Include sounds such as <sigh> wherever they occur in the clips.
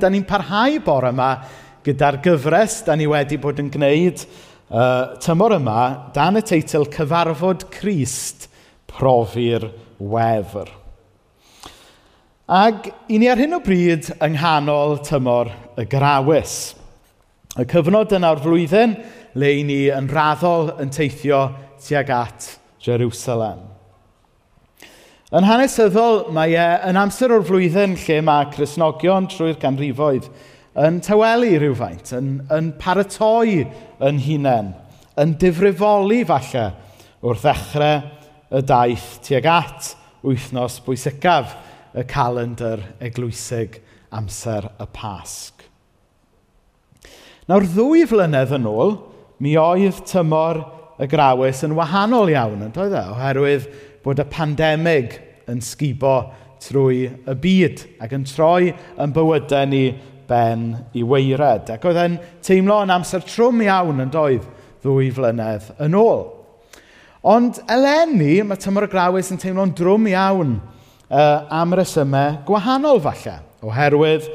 da ni'n parhau bore yma gyda'r gyfres da ni wedi bod yn gwneud uh, tymor yma dan y teitl Cyfarfod Crist Profi'r Wefr. Ac i ni ar hyn o bryd yng nghanol tymor y grawys. Y cyfnod yna o'r flwyddyn le i ni yn raddol yn teithio tuag at Jerusalem. Yn hanesyddol, mae e yn amser o'r flwyddyn lle mae Cresnogion trwy'r ganrifoedd yn tawelu rhywfaint, yn, yn paratoi yn hunain, yn difrifoli falle wrth ddechrau y daith tuag at wythnos bwysicaf y calendr eglwysig amser y Pasg. Nawr ddwy flynedd yn ôl, mi oedd tymor y grawys yn wahanol iawn, yn doedd e, oherwydd bod y pandemig yn sgubo trwy y byd ac yn troi yn bywydau ni ben i weired. Ac oedd e'n teimlo yn amser trwm iawn yn doedd ddwy flynedd yn ôl. Ond eleni, mae tymor y grawys yn teimlo'n drwm iawn uh, am resymau gwahanol falle. Oherwydd,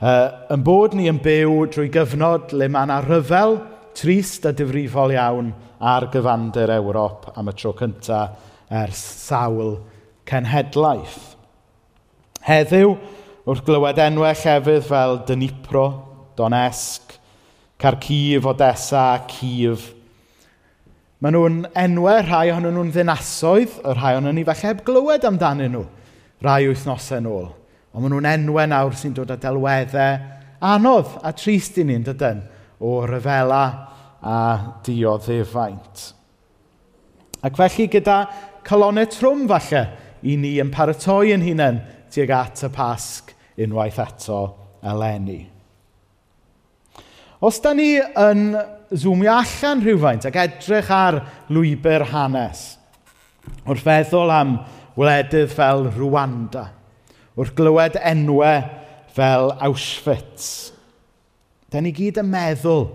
uh, yn bod ni yn byw drwy gyfnod le mae yna rhyfel trist a difrifol iawn ar gyfandir Ewrop am y tro cyntaf ers sawl cenhedlaeth. Heddiw, wrth glywed enwau llefydd fel Dynipro, Donesg, Carcif, Odessa, Cif, maen nhw'n enwau rhai ohonyn nhw'n ddinasoedd, y rhai ohonyn ni falle heb glywed amdanyn nhw rai wythnosau yn ôl. Ond maen nhw'n enwau nawr sy'n dod â delweddau anodd a trist i ni'n dydyn o ryfela a dioddefaint. Ac felly gyda colonnau trwm falle i ni yn paratoi yn hunain tuag at y pasg unwaith eto eleni. Os da ni yn zoomio allan rhywfaint ac edrych ar lwybr hanes, wrth feddwl am wledydd fel Rwanda, wrth glywed enwau fel Auschwitz, da ni gyd yn meddwl,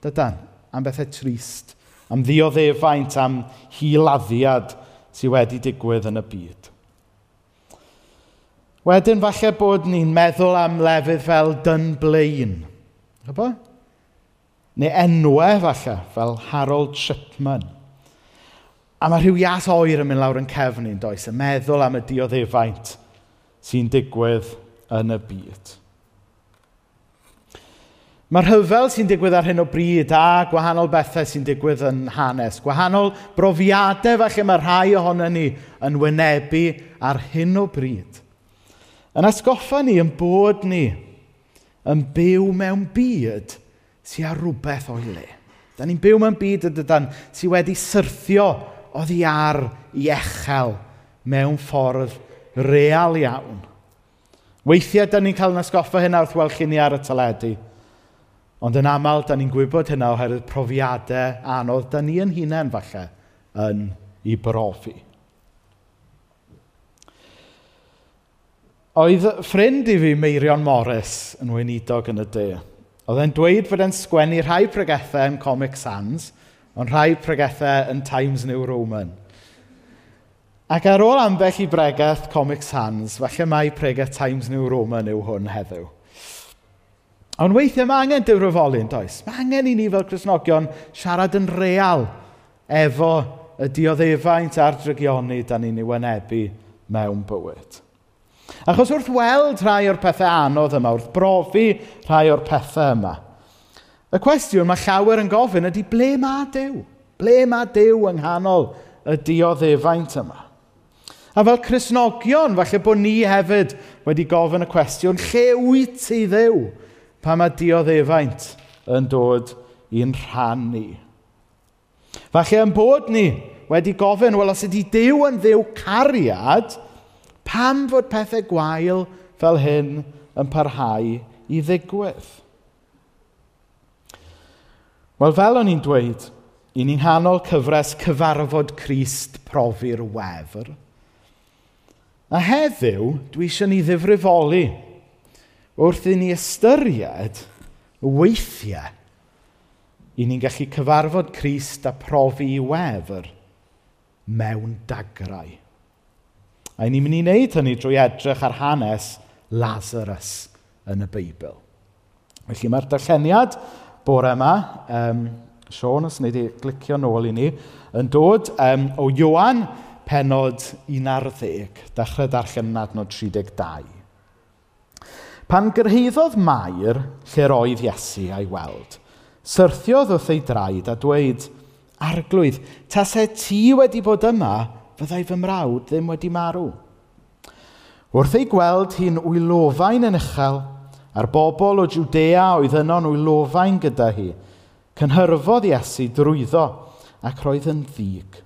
dydan, am bethau trist, am ddioddefaint, am hiladdiad sydd wedi digwydd yn y byd. Wedyn falle bod ni'n meddwl am lefydd fel Dunblane. Ybo? Neu enwau falle, fel Harold Shipman. A mae rhyw ias oer yn mynd lawr yn cefn ni'n does, yn meddwl am y dioddefaint sy'n digwydd yn y byd. Mae'r rhyfel sy'n digwydd ar hyn o bryd a gwahanol bethau sy'n digwydd yn hanes. Gwahanol brofiadau falle mae rhai ohono ni yn wynebu ar hyn o bryd. Yn asgoffa ni, yn bod ni, yn byw mewn byd sy'n ar rhywbeth o'i le. Da ni'n byw mewn byd ydydan sy'n wedi syrthio oddi ar i echel mewn ffordd real iawn. Weithiau, da ni'n cael yn asgoffa hyn wrth weld chi ni ar y teledu – Ond yn aml, da ni'n gwybod hynna oherwydd profiadau anodd da ni yn hunain falle yn ei brofi. Oedd ffrind i fi Meirion Morris yn weinidog yn y de. Oedd e'n dweud fod e'n sgwennu rhai pregethau yn Comic Sans, ond rhai pregethau yn Times New Roman. Ac ar ôl ambell i bregeth Comic Sans, falle mai pregeth Times New Roman yw hwn heddiw. Ond weithiau mae angen dywrofoli yn does. Mae angen i ni fel Cresnogion siarad yn real efo y dioddefaint a'r drygioni da ni'n ei wynebu mewn bywyd. Achos wrth weld rhai o'r pethau anodd yma, wrth brofi rhai o'r pethau yma, y cwestiwn mae llawer yn gofyn ydy ble mae Dyw? Ble mae Dyw yng nghanol y dioddefaint yma? A fel Cresnogion, falle bod ni hefyd wedi gofyn y cwestiwn, lle wyt ti ddew pa mae dioddefaint yn dod i'n rhan ni. Falle yn bod ni wedi gofyn, wel os ydy Dyw yn ddew cariad, pam fod pethau gwael fel hyn yn parhau i ddigwydd? Wel, fel o'n i'n dweud, i ni'n hanol cyfres cyfarfod Crist profi'r wefr. A heddiw, dwi eisiau ni ddifrifoli wrth i ni ystyried weithiau i ni'n gallu cyfarfod Christ a profi i wefr mewn dagrau. A ni'n mynd i wneud hynny drwy edrych ar hanes Lazarus yn y Beibl. Felly mae'r darlleniad bore yma, um, Sean, os wneud i glicio nôl i ni, yn dod um, o Iwan penod 11, dechrau darllen yn adnod 32. Pan gyrhaeddodd Mair lle roedd Iesu a'i weld, syrthiodd wrth ei draed a dweud, Arglwydd, tasau ti wedi bod yma, fyddai fy mrawd ddim wedi marw. Wrth ei gweld hi'n wylofain yn uchel, a'r bobl o Judea oedd yno'n wylofain gyda hi, cynhyrfodd Iesu drwyddo ac roedd yn ddig.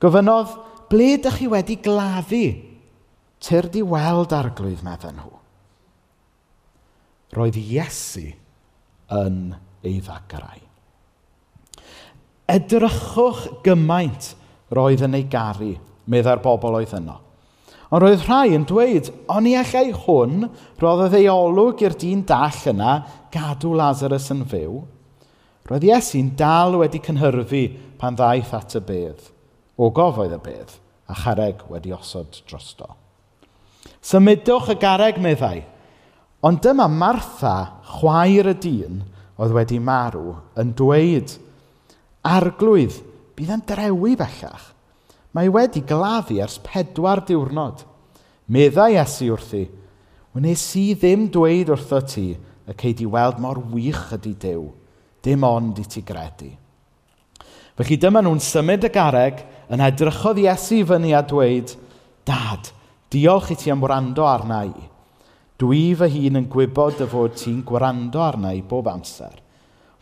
Gofynodd, ble dych chi wedi gladdu? Tyr di weld arglwydd, meddyn nhw roedd Iesu yn ei ddagrau. Edrychwch gymaint roedd yn ei garu, meddai'r bobl oedd yno. Ond roedd rhai yn dweud, o'n i allai hwn, roedd ei olwg i'r dyn dall yna, gadw Lazarus yn fyw. Roedd Iesu'n dal wedi cynhyrfu pan ddaeth at y bedd. O gofoedd y bedd, a chareg wedi osod drosto. Symudwch y gareg, meddai, Ond dyma Martha, chwaer y dyn oedd wedi marw, yn dweud, arglwydd, bydd yn drewi bellach. Mae wedi gladdu ers pedwar diwrnod. Meddai Iesu wrthi, wnes i ddim dweud wrtho ti y cei di weld mor wych ydy Dyw. Dim ond i ti gredu. Felly dyma nhw'n symud y gareg yn edrychodd Iesu fyny a dweud, Dad, diolch i ti am wrando arna i. Dwi fy hun yn gwybod dy fod ti'n gwrando arna i bob amser,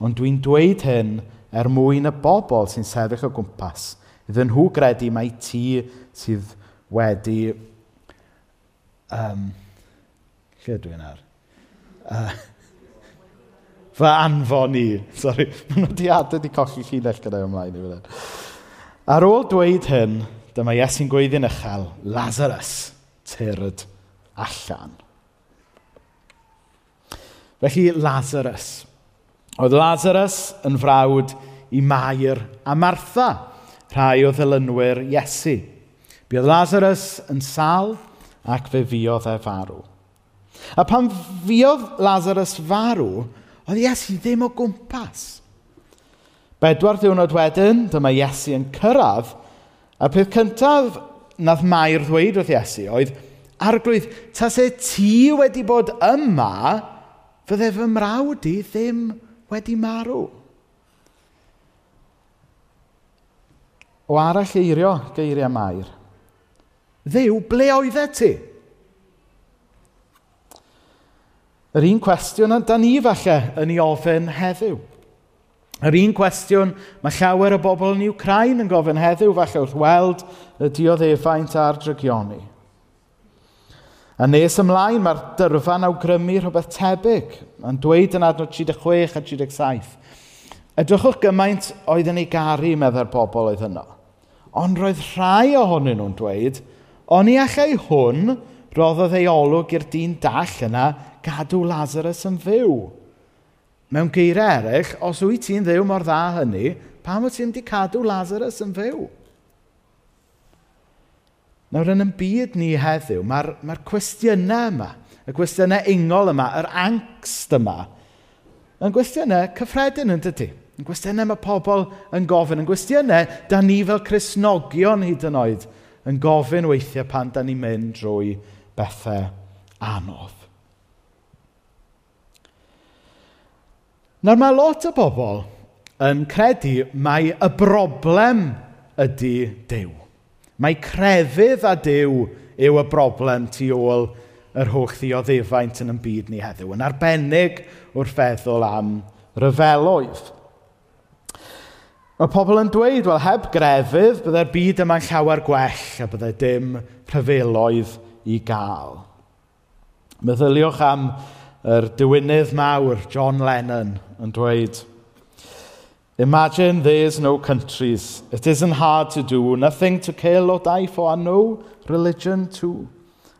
ond dwi'n dweud hyn er mwyn y bobl sy'n sefyll o gwmpas, iddyn nhw gredu mai ti sydd wedi... Um, lle dwi'n ar? Uh, fy anfon i. Sorry, <laughs> maen nhw di adeg i colli llinell gyda'i ymlaen i fydden. Ar ôl dweud hyn, dyma Iesu'n gweiddi'n uchel, Lazarus, tyrd allan. Felly Lazarus. Oedd Lazarus yn frawd i Mair a Martha, rhai o ddilynwyr Iesu. Buodd Lazarus yn sal ac fe fiodd e farw. A pan fiodd Lazarus farw, oedd Iesu ddim o gwmpas. Bedwar diwrnod wedyn, dyma Iesu yn cyrraedd, a peth cyntaf nath Mair ddweud wrth Iesu oedd, arglwydd, tas e ti wedi bod yma, Fydde fy mrawd i ddim wedi marw. O arall eirio geiriau mair. Ddew, ble oeddet ti? Yr un cwestiwn da ni falle yn ei ofyn heddiw. Yr un cwestiwn mae llawer o bobl yn Ukraine yn gofyn heddiw falle wrth weld y dioddefaint a'r drygioni. A nes ymlaen, mae'r dyrfa'n awgrymu rhywbeth tebyg. Mae'n dweud yn adnod 36 a 37. Edrychwch gymaint oedd yn ei garu, meddai'r bobl oedd yno. Ond roedd rhai ohonyn nhw'n dweud, o'n i achau hwn roddodd ei olwg i'r dyn dall yna gadw Lazarus yn fyw. Mewn geiriau eraill, os wyt ti'n ddew mor dda hynny, pam wyt ti'n di cadw Lazarus yn fyw? Nawr, yn y byd ni heddiw, mae'r mae cwestiynau yma, y cwestiynau ungol yma, yr angst yma, yn gwestiynau cyffredin yn dydy. Yn gwestiynau mae pobl yn gofyn, yn gwestiynau da ni fel Cresnogion hyd yn oed yn gofyn weithiau pan da ni'n mynd drwy bethau anodd. Nawr mae lot o bobl yn credu mai y broblem ydy Dyw. Mae crefydd a Dyw yw y broblem tu ôl yr holl ddioddefaint yn y byd ni heddiw, yn arbennig wrth feddwl am ryfeloedd. Mae pobl yn dweud, wel, heb grefydd, byddai'r byd yma'n llawer gwell a byddai dim rhyfeloedd i gael. Meddyliwch am yr diwinydd mawr, John Lennon, yn dweud, Imagine there's no countries. It isn't hard to do, nothing to kill or die for, and no religion too.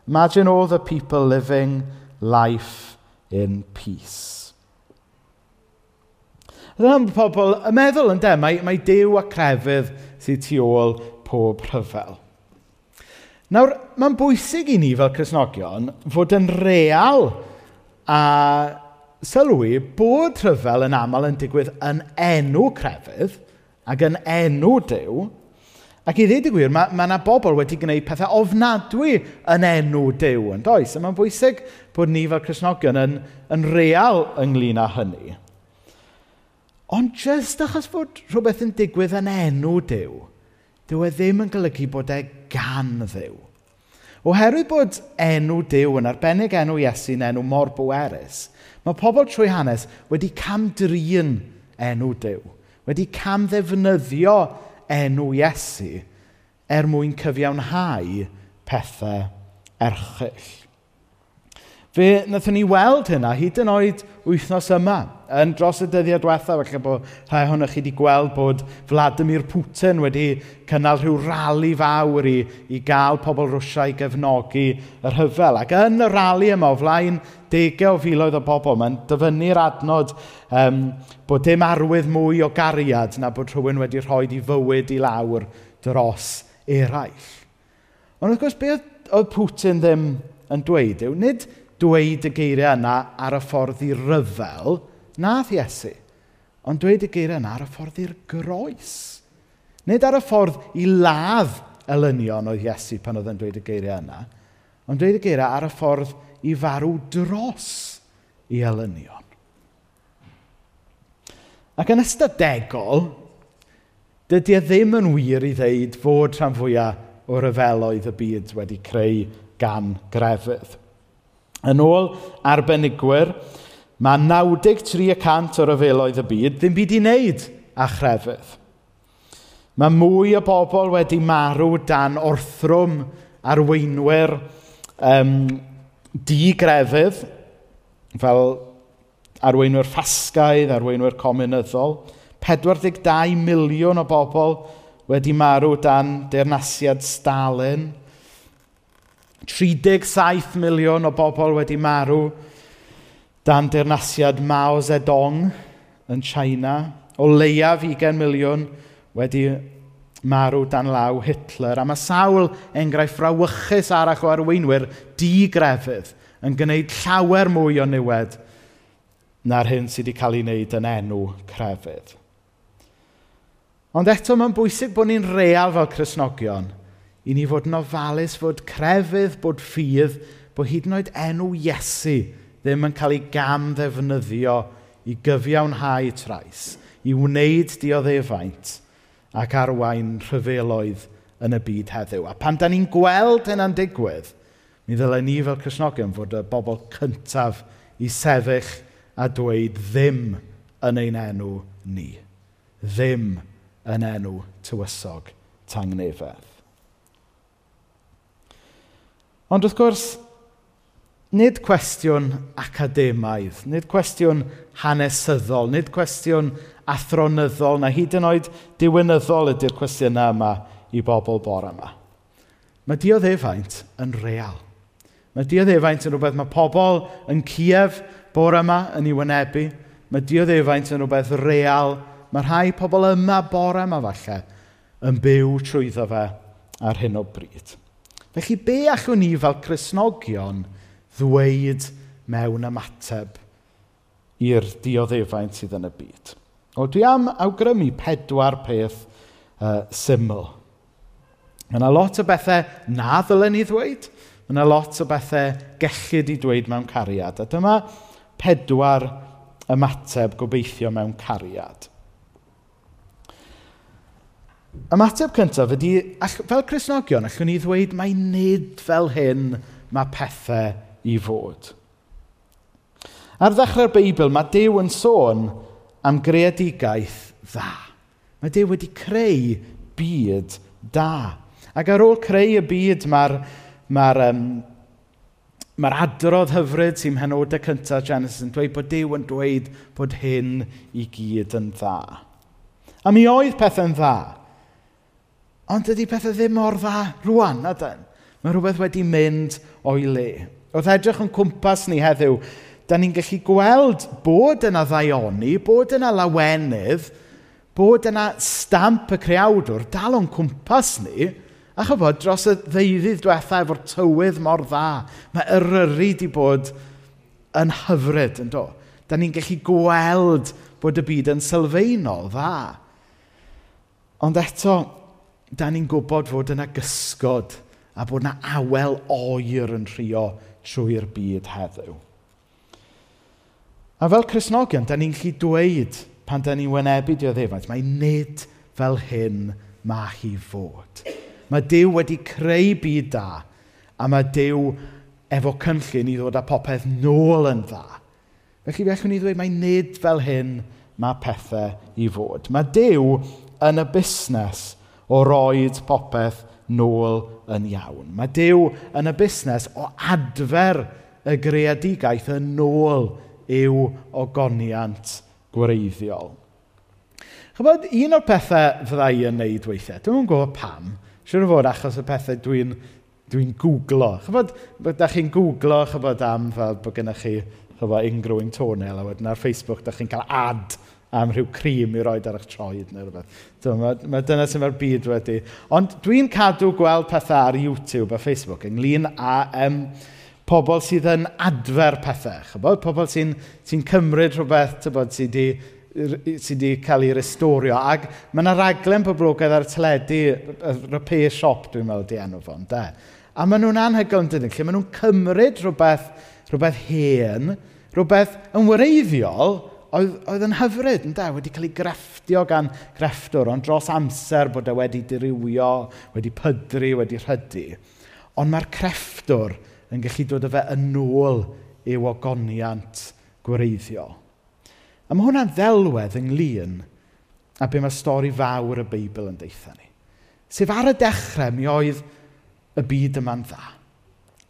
Imagine all the people living life in peace. Dyna'n pobl yn meddwl yn de, mae, mae dew a crefydd sydd tu ôl pob rhyfel. Nawr, mae'n bwysig i ni fel Cresnogion fod yn real a sylwi bod rhyfel yn aml yn digwydd yn enw crefydd ac yn enw Dyw. Ac i ddweud y gwir, mae yna ma bobl wedi gwneud pethau ofnadwy yn enw Dyw yn does. A mae'n bwysig bod ni fel Cresnogion yn, yn real ynglyn â hynny. Ond jyst achos bod rhywbeth yn digwydd yn enw Dyw, dyw e ddim yn golygu bod e gan Dduw. Oherwydd bod enw Dyw yn arbennig enw Iesu'n enw mor bwerus, Mae pobl trwy hanes wedi camdrin enw Dyw, wedi camddefnyddio enw Iesu er mwyn cyfiawnhau pethau erchyll. Fe wnaethon ni weld hynna hyd yn oed wythnos yma. Yn dros y dyddiau diwethaf, felly bod rhai ohonoch chi wedi gweld bod Vladimir Putin wedi cynnal rhyw rali fawr i, i gael pobl Rwsia i gefnogi y rhyfel. Ac yn y rali yma, o flaen degau o filoedd o bobl, mae'n dyfynnu'r adnod um, bod dim arwydd mwy o gariad na bod rhywun wedi rhoi i fywyd i lawr dros eraill. Ond wrth gwrs, be oedd Putin ddim yn dweud yw, nid dweud y geiriau yna ar y ffordd i ryfel, nath Iesu. Ond dweud y geiriau yna ar y ffordd i'r groes. Nid ar y ffordd i ladd elynion oedd Iesu pan oedd yn dweud y geiriau yna, ond dweud y geiriau ar y ffordd i farw dros i elynion. Ac yn ystadegol, dydy e ddim yn wir i ddeud fod rhan fwyaf o ryfeloedd y byd wedi creu gan grefydd. Yn ôl arbenigwyr, mae 93% o ryfeloedd y byd ddim byd i wneud â chrefydd. Mae mwy o bobl wedi marw dan orthrwm arweinwyr um, digrefydd, fel arweinwyr ffasgaidd, arweinwyr comunyddol. 42 miliwn o bobl wedi marw dan deyrnasiad Stalin, 37 miliwn o bobl wedi marw dan dirnasiad Mao Zedong yn China. O leiaf 20 miliwn wedi marw dan law Hitler. A mae sawl enghraifft frawychus arach o arweinwyr digrefydd yn gwneud llawer mwy o niwed na'r hyn sydd wedi cael ei wneud yn enw crefydd. Ond eto mae'n bwysig bod ni'n real fel Cresnogion – i ni fod yn ofalus fod crefydd, bod ffydd, bod hyd yn oed enw Iesu ddim yn cael ei gam ddefnyddio i gyfiawnhau trais, i wneud dioddefaint ac arwain rhyfeloedd yn y byd heddiw. A pan da ni'n gweld hynna'n digwydd, mi ddylai ni fel Cresnogion fod y bobl cyntaf i sefyll a dweud ddim yn ein enw ni. Ddim yn enw tywysog tangnefedd. Ond wrth gwrs, nid cwestiwn academaidd, nid cwestiwn hanesyddol, nid cwestiwn athronyddol na hyd yn oed diwynyddol ydy'r cwestiynau yma i bobl bore yma. Mae dioddefaint yn real. Mae dioddefaint yn rhywbeth mae pobl yn Ciev bore yma yn ei wynebu. Mae dioddefaint yn rhywbeth real. Mae rhai pobl yma bore yma falle yn byw trwyddo fe ar hyn o bryd. Felly, be allwn ni fel Cresnogion ddweud mewn ymateb i'r dioddefaint sydd yn y byd? O, dwi am awgrymu pedwar peth uh, syml. Mae yna lot o bethau na ddylen ni ddweud. Mae yna lot o bethau gellid i ddweud mewn cariad. A dyma pedwar ymateb gobeithio mewn cariad. Ymateb cyntaf ydy, fel Cresnogion, allwn ni ddweud mae nid fel hyn mae pethau i fod. Ar ddechrau'r Beibl, mae Dyw yn sôn am greadigaeth dda. Mae Dyw wedi creu byd da. Ac ar ôl creu y byd, mae'r mae um, mae adrodd hyfryd sy'n henodau cyntaf Genesis yn dweud bod Dyw yn dweud bod hyn i gyd yn dda. A mi oedd pethau'n dda. Ond dydy pethau ddim mor dda rwan, adyn. Mae rhywbeth wedi mynd o'i le. Oedd edrych yn cwmpas ni heddiw, da ni'n gallu gweld bod yna ddaioni, bod yna lawenydd, bod yna stamp y creawdwr dal o'n cwmpas ni, a chybod dros y ddeuddydd diwetha efo'r tywydd mor dda, mae yryru di bod yn hyfryd yn do. Da ni'n gallu gweld bod y byd yn sylfaenol dda. Ond eto, da ni'n gwybod fod yna gysgod a bod yna awel oer yn rhio trwy'r byd heddiw. A fel Cresnogion, da ni'n gallu dweud pan da ni'n wynebu dioddefaint, mae nid fel hyn mae hi fod. Mae Dyw wedi creu byd da, a mae Dyw efo cynllun i ddod â popeth nôl yn dda. Felly fe allwn ni ddweud, mae nid fel hyn mae pethau i fod. Mae Dyw yn y busnes o roed popeth nôl yn iawn. Mae Dyw yn y busnes o adfer y greadigaeth yn nôl i'w ogoniant gwreiddiol. Chybod, un o'r pethau fydda i yn neud weithiau, dwi'n gwybod pam, siwr o fod achos y pethau dwi'n dwi googlo. Chybod, da chi'n googlo, chybod am fel bod gennych chi chybod, unrhyw intonel, a wedyn ar Facebook da chi'n cael ad am rhyw crim i roed ar eich troed neu rhywbeth. Mae mae dyna sy'n mae'r byd wedi. Ond dwi'n cadw gweld pethau ar YouTube a Facebook ynglyn â um, pobl sydd yn adfer pethau. Chybod? Pobl sy'n sy cymryd rhywbeth tybod, sydd wedi sydd wedi cael ei restorio. Ac mae yna raglen poblogaidd ar teledu, y repair shop dwi'n meddwl di enw fo'n, de. A maen nhw'n anhygoel yn dydyn, lle maen nhw'n cymryd rhywbeth, rhywbeth hen, rhywbeth yn wreiddiol, oedd, oedd yn hyfryd, ynddo, wedi cael ei grefftio gan grefftwr, ond dros amser bod e wedi dirywio, wedi pydru, wedi rhydu. Ond mae'r crefftwr yn gallu dod â fe yn ôl i'w ogoniant gwreiddiol. A mae hwnna'n ddelwedd ynglyn a be mae stori fawr y Beibl yn deitha ni. Sef ar y dechrau mi oedd y byd yma'n dda.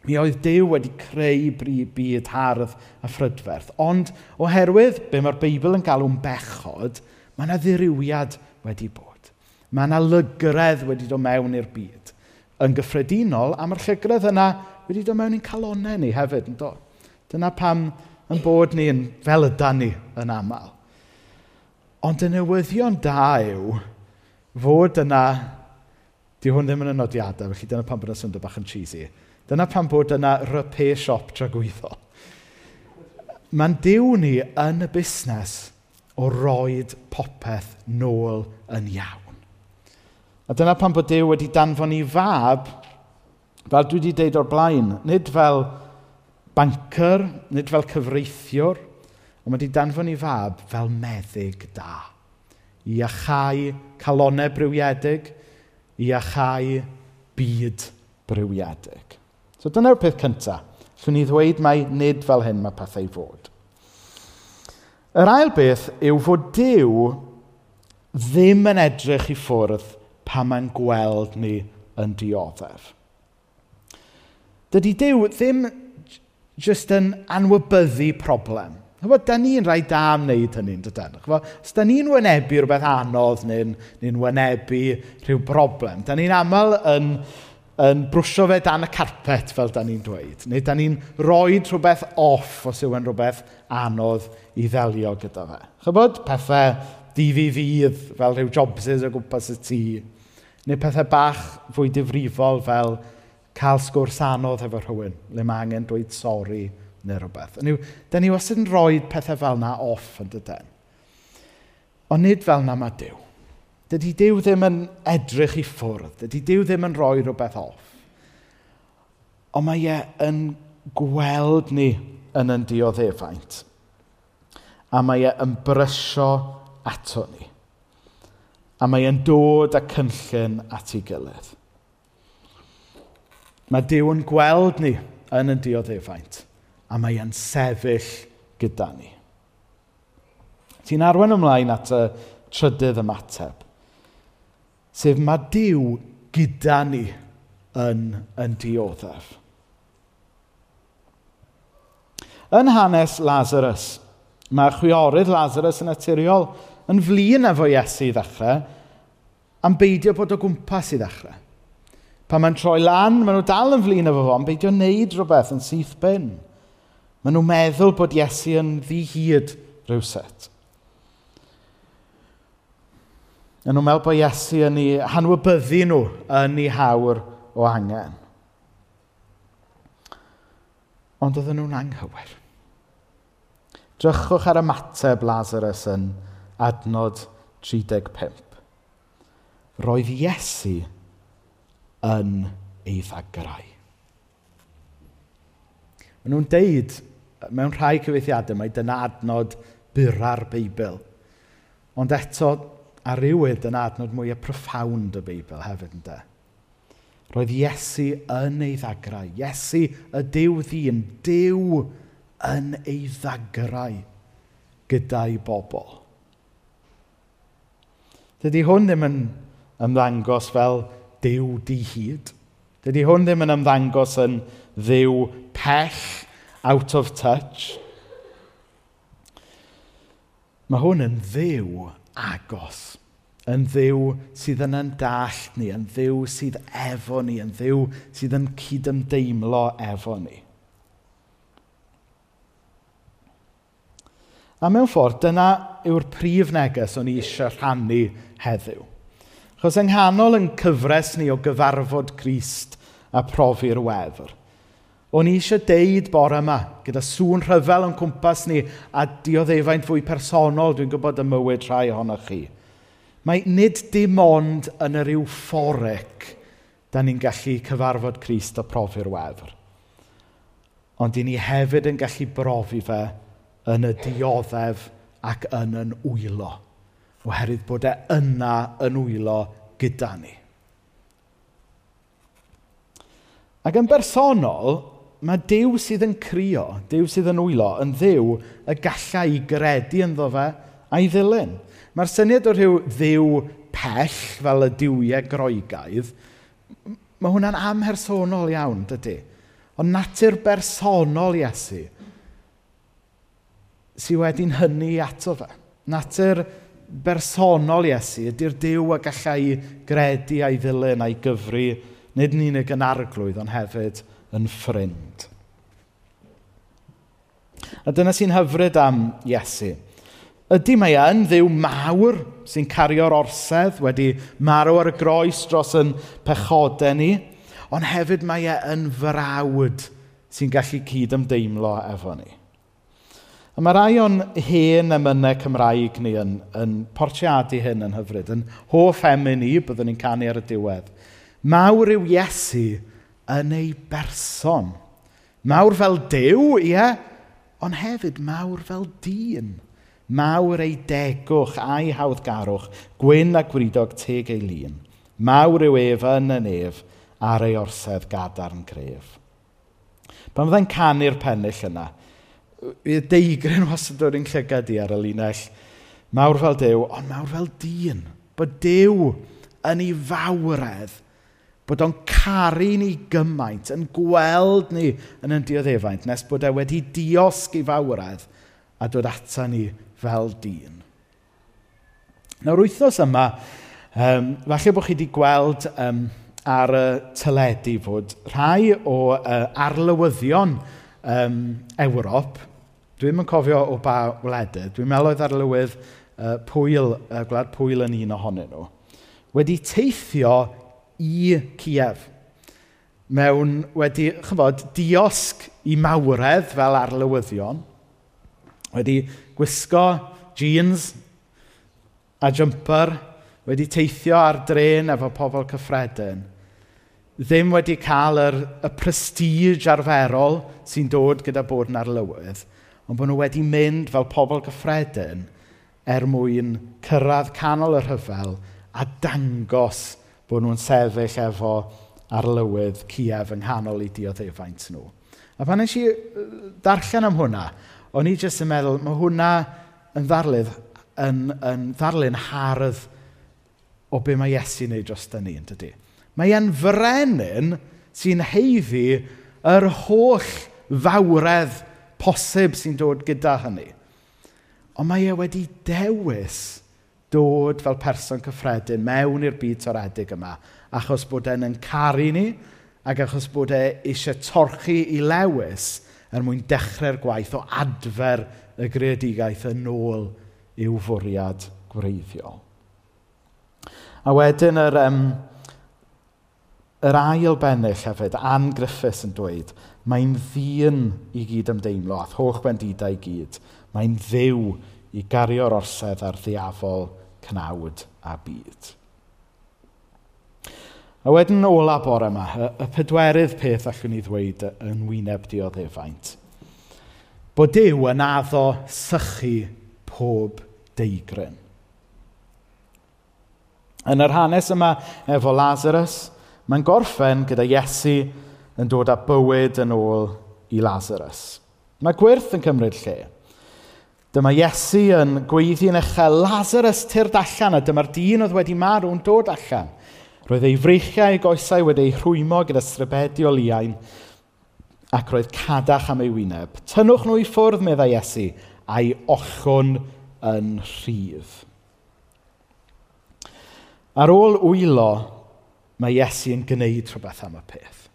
Mi oedd Dyw wedi creu byd hardd a phrydferth, ond oherwydd be mae'r Beibl yn galw'n bechod, mae yna ddirywiad wedi bod. Mae yna lygredd wedi dod mewn i'r byd. Yn gyffredinol, a mae'r llygredd yna wedi dod mewn i'n calonau ni hefyd, yn dod. Dyna pam yn bod ni'n fel ydan ni yn aml. Ond y newyddion da yw fod yna... Di hwn ddim yn y nodiadau, felly dyna pam bod yna syndod bach yn cheesy Dyna pam bod yna repair shop tragwyddo. Mae'n diw ni yn y busnes o roed popeth nôl yn iawn. A dyna pam bod Dyw wedi danfon i fab, fel dwi wedi deud o'r blaen, nid fel banker, nid fel cyfreithiwr, ond mae wedi danfon i fab fel meddyg da. I achau calonau brywiedig, i achau byd brywiedig. So dyna'r peth cyntaf. Llwn ni ddweud mai nid fel hyn mae pethau fod. Yr ail beth yw fod Dyw ddim yn edrych i ffwrdd pa mae'n gweld ni yn dioddef. Dydy Dyw ddim jyst yn anwybyddu problem. Chyfo, da ni'n rhaid da am wneud hynny'n dydyn. Chyfo, os da ni'n wynebu rhywbeth anodd neu'n ni wynebu rhyw broblem, da ni'n aml yn yn brwsio fe dan y carpet, fel da ni'n dweud. Neu da ni'n rhoi rhywbeth off os yw yn rhywbeth anodd i ddelio gyda fe. Chybod pethau dydd i ddydd fel rhyw jobsys o gwmpas y tŷ. Neu pethau bach fwy difrifol fel cael sgwrs anodd efo rhywun, le mae angen dweud sori neu rhywbeth. Yw, da ni wastad yn rhoi pethau fel na off yn dydyn. Ond nid fel na mae Dyw. Dydy Dyw ddim yn edrych i ffwrdd. Dydy Dyw ddim yn rhoi rhywbeth off. Ond mae e yn gweld ni yn yn dioddefaint. A mae e yn brysio ato ni. A mae e'n dod â cynllun at ei gilydd. Mae Dyw yn gweld ni yn yn dioddefaint. A mae e'n sefyll gyda ni. Ti'n arwen ymlaen at y trydydd ymateb Sef mae Dyw gyda ni yn yn dioddef. Yn hanes Lazarus, mae chwiorydd Lazarus yn naturiol yn flin efo Iesu i ddechrau, am beidio bod o gwmpas i ddechrau. Pan mae'n troi lan, maen nhw dal yn flin efo fo, am beidio wneud rhywbeth yn syth bin. Maen nhw'n meddwl bod Iesu yn ddi hyd rhywset. Yn nhw'n meddwl bod Iesu yn ei hanwybyddu nhw yn ei hawr o angen. Ond oedden nhw'n anghywir. Drychwch ar y mateb Lazarus yn adnod 35. Roedd Iesu yn ei fagrau. Maen nhw'n deud mewn rhai cyfeithiadau mae dyna adnod byra'r Beibl. Ond eto, a rywyd yn adnod mwy mwyaf profound y Beibl hefyd ynddo. Roedd Iesu yn ei ddagrau. Iesu y diw ddyn, diw yn ei ddagrau gyda'i bobl. Dydy hwn ddim yn ymddangos fel diw di hyd. Dydy hwn ddim yn ymddangos yn ddiw pell, out of touch. Mae hwn yn ddiw agos. Yn ddiw sydd yn yn dallt ni, yn ddiw sydd efo ni, yn ddiw sydd yn cydymdeimlo efo ni. A mewn ffordd, dyna yw'r prif neges o'n i eisiau rhannu heddiw. Chos yng nghanol yn cyfres ni o gyfarfod Crist a profi'r weddw O'n i eisiau deud bore yma, gyda sŵn rhyfel o'n cwmpas ni a dioddefaint fwy personol, dwi'n gwybod y mywyd rhai ohonoch chi. Mae nid dim ond yn yr euphoric da ni'n gallu cyfarfod Christ a profi'r wefr. Ond i ni hefyd yn gallu brofi fe yn y dioddef ac yn yn wylo. Oherwydd bod e yna yn wylo gyda ni. Ac yn bersonol, mae Dyw sydd yn crio, Dyw sydd yn wylo, yn ddiw y gallai i gredu ynddo fe a'i ddilyn. Mae'r syniad o rhyw ddiw pell fel y diwiau groegaidd, mae hwnna'n amhersonol iawn, dydy. Ond natur bersonol Iesu sydd wedi'n hynny ato fe. Natur bersonol Iesu ydy'r diw a gallai gredu a'i ddilyn a'i gyfru, nid yn unig yn arglwydd, ond hefyd yn ffrind. A dyna sy'n hyfryd am Iesu. Ydy mae e yn ddiw mawr sy'n cario'r orsedd wedi marw ar y groes dros yn pechodau ni, ond hefyd mae e yn frawd sy'n gallu cyd ymdeimlo efo ni. A mae rai o'n hen emynau Cymraeg ni yn, yn portiadu hyn yn hyfryd, yn hoff emyn i byddwn ni'n canu ar y diwedd. Mawr yw Iesu yn ei berson. Mawr fel dew, ie, ond hefyd mawr fel dyn. Mawr ei degwch a'i hawddgarwch, gwyn a gwridog teg ei lun. Mawr yw ef yn y nef ar ei orsedd gadarn gref. Pan fyddai'n canu'r pennill yna, y deigryn <laughs> wastad dod yn llygad i ar y linell. Mawr fel dew, ond mawr fel dyn. Bod dew yn ei fawredd Bod o'n caru ni gymaint, yn gweld ni yn yn dioddefaint, nes bod e wedi diosg i fawredd a dod ata ni fel dyn. Nawr wythnos yma, um, falle bod chi wedi gweld um, ar y teledu fod rhai o uh, arlywyddion um, Ewrop, dwi'n yn cofio o ba wledydd, dwi'n meddwl oedd arlywydd uh, pwyl, uh, gwlad pwyl yn un ohonyn nhw, wedi teithio i Ciev mewn wedi, chyfod, diosg i mawredd fel arlywyddion, wedi gwisgo jeans a jumper, wedi teithio ar dren efo pobl cyffredin, ddim wedi cael yr, y prestige arferol sy'n dod gyda bod yn arlywydd, ond bod nhw wedi mynd fel pobl cyffredin er mwyn cyrraedd canol y rhyfel a dangos bod nhw'n sefyll efo arlywydd Ciev yng nghanol i dioddefaint nhw. A pan nes i darllen am hwnna, o'n i jyst yn meddwl, mae hwnna yn ddarlydd, yn, yn ddarlun hardd o be mae Iesu'n neud dros da ni, yn dydy. Mae e'n frenin sy'n heiddi yr holl fawredd posib sy'n dod gyda hynny. Ond mae e wedi dewis dod fel person cyffredin mewn i'r byd toredig yma, achos bod e'n yn caru ni, ac achos bod e eisiau torchi i lewis er mwyn dechrau'r gwaith o adfer y greadigaeth yn ôl i'w fwriad gwreiddiol. A wedyn yr, um, yr ail bennill hefyd, Anne Griffiths yn dweud, mae'n ddyn i gyd ymdeimlo, a holl bendidau i gyd. Mae'n ddiw i gario'r orsedd ar ddiafol cnawd a byd. A wedyn yn ola bore yma, y, y pedwerydd peth allwn ni ddweud yn wyneb dioddefaint. Bod Dyw yn addo sychu pob deigryn. Yn yr hanes yma efo Lazarus, mae'n gorffen gyda Iesu yn dod â bywyd yn ôl i Lazarus. Mae gwirth yn cymryd lle. Dyma Iesu yn gweiddi'n uchel, Lazarus tyrd allan, a dyma'r dyn oedd wedi marw'n dod allan. Roedd ei freichiau goesau wedi'i rhwymo gyda strybedi o liain, ac roedd cadach am ei wyneb. Tynnwch nhw i ffwrdd, meddai Iesu, a'i ochwn yn rhydd. Ar ôl wylo, mae Iesu yn gwneud rhywbeth am y peth.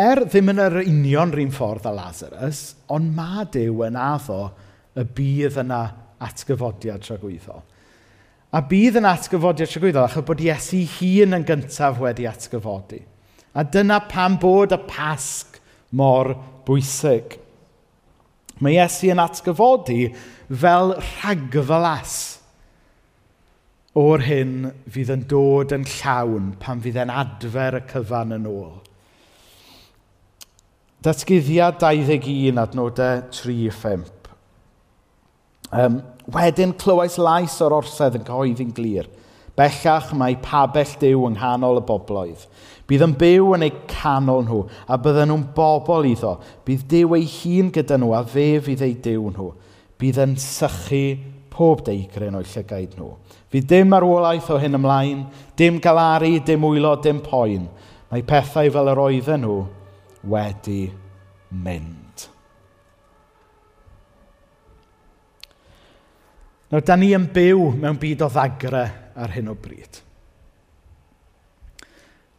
er ddim yn yr union rhywun ffordd a Lazarus, ond mae Dyw yn addo y bydd yna atgyfodiad tragwyddol. A bydd yn atgyfodiad tragwyddol, achos bod Iesu hun yn gyntaf wedi atgyfodi. A dyna pam bod y pasg mor bwysig. Mae Iesu yn atgyfodi fel rhagflas o'r hyn fydd yn dod yn llawn pan fydd e'n adfer y cyfan yn ôl. Datgyddiad 21, adnodau 3 a 5. Um, wedyn clywais lais o'r orsedd yn cyhoeddi'n glir. Bellach mae pabell dew yng nghanol y bobloedd. Bydd yn byw yn eu canol nhw, a bydden nhw'n bobl iddo. Bydd dew ei hun gyda nhw, a fe fydd ei dew nhw. Bydd yn sychu pob deigryn o'i llygaid nhw. Fydd dim arwolaeth o hyn ymlaen, dim galaru, dim wylo, dim poen. Mae pethau fel yr oedden nhw wedi mynd. Nawr, da ni yn byw mewn byd o ddagre ar hyn o bryd.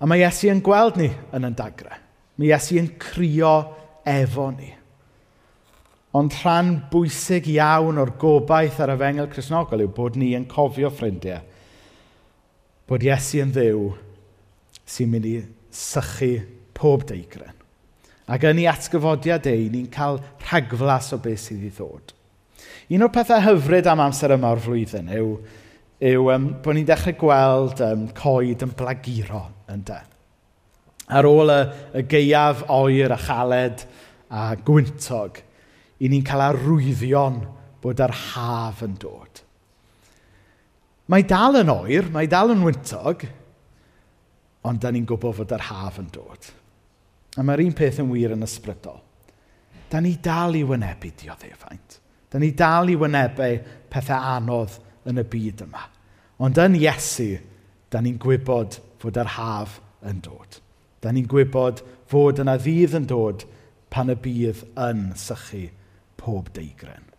A mae Iesu yn gweld ni yn yn dagre. Mae Iesu yn crio efo ni. Ond rhan bwysig iawn o'r gobaith ar y fengel Cresnogol yw bod ni yn cofio, ffrindiau, bod Iesu yn ddew sy'n mynd i sychu pob deigren. Ac yn ei atgyfodiad ei, ni'n cael rhagflas o beth sydd i ddod. Un o'r pethau hyfryd am amser yma o'r flwyddyn yw, yw um, bod ni'n dechrau gweld um, coed yn blaguro yn de. Ar ôl y, y geiaf, oer a chaled a gwyntog, i ni'n cael arwyddion bod yr haf yn dod. Mae dal yn oer, mae dal yn wyntog, ond da ni'n gwybod fod yr haf yn dod. A mae'r un peth yn wir yn ysbrydol. Da ni dal i wynebu dioddefaint. Da ni dal i wynebu pethau anodd yn y byd yma. Ond yn Iesu, da ni'n gwybod fod yr haf yn dod. Da ni'n gwybod fod yna ddydd yn dod pan y bydd yn sychu pob deigren.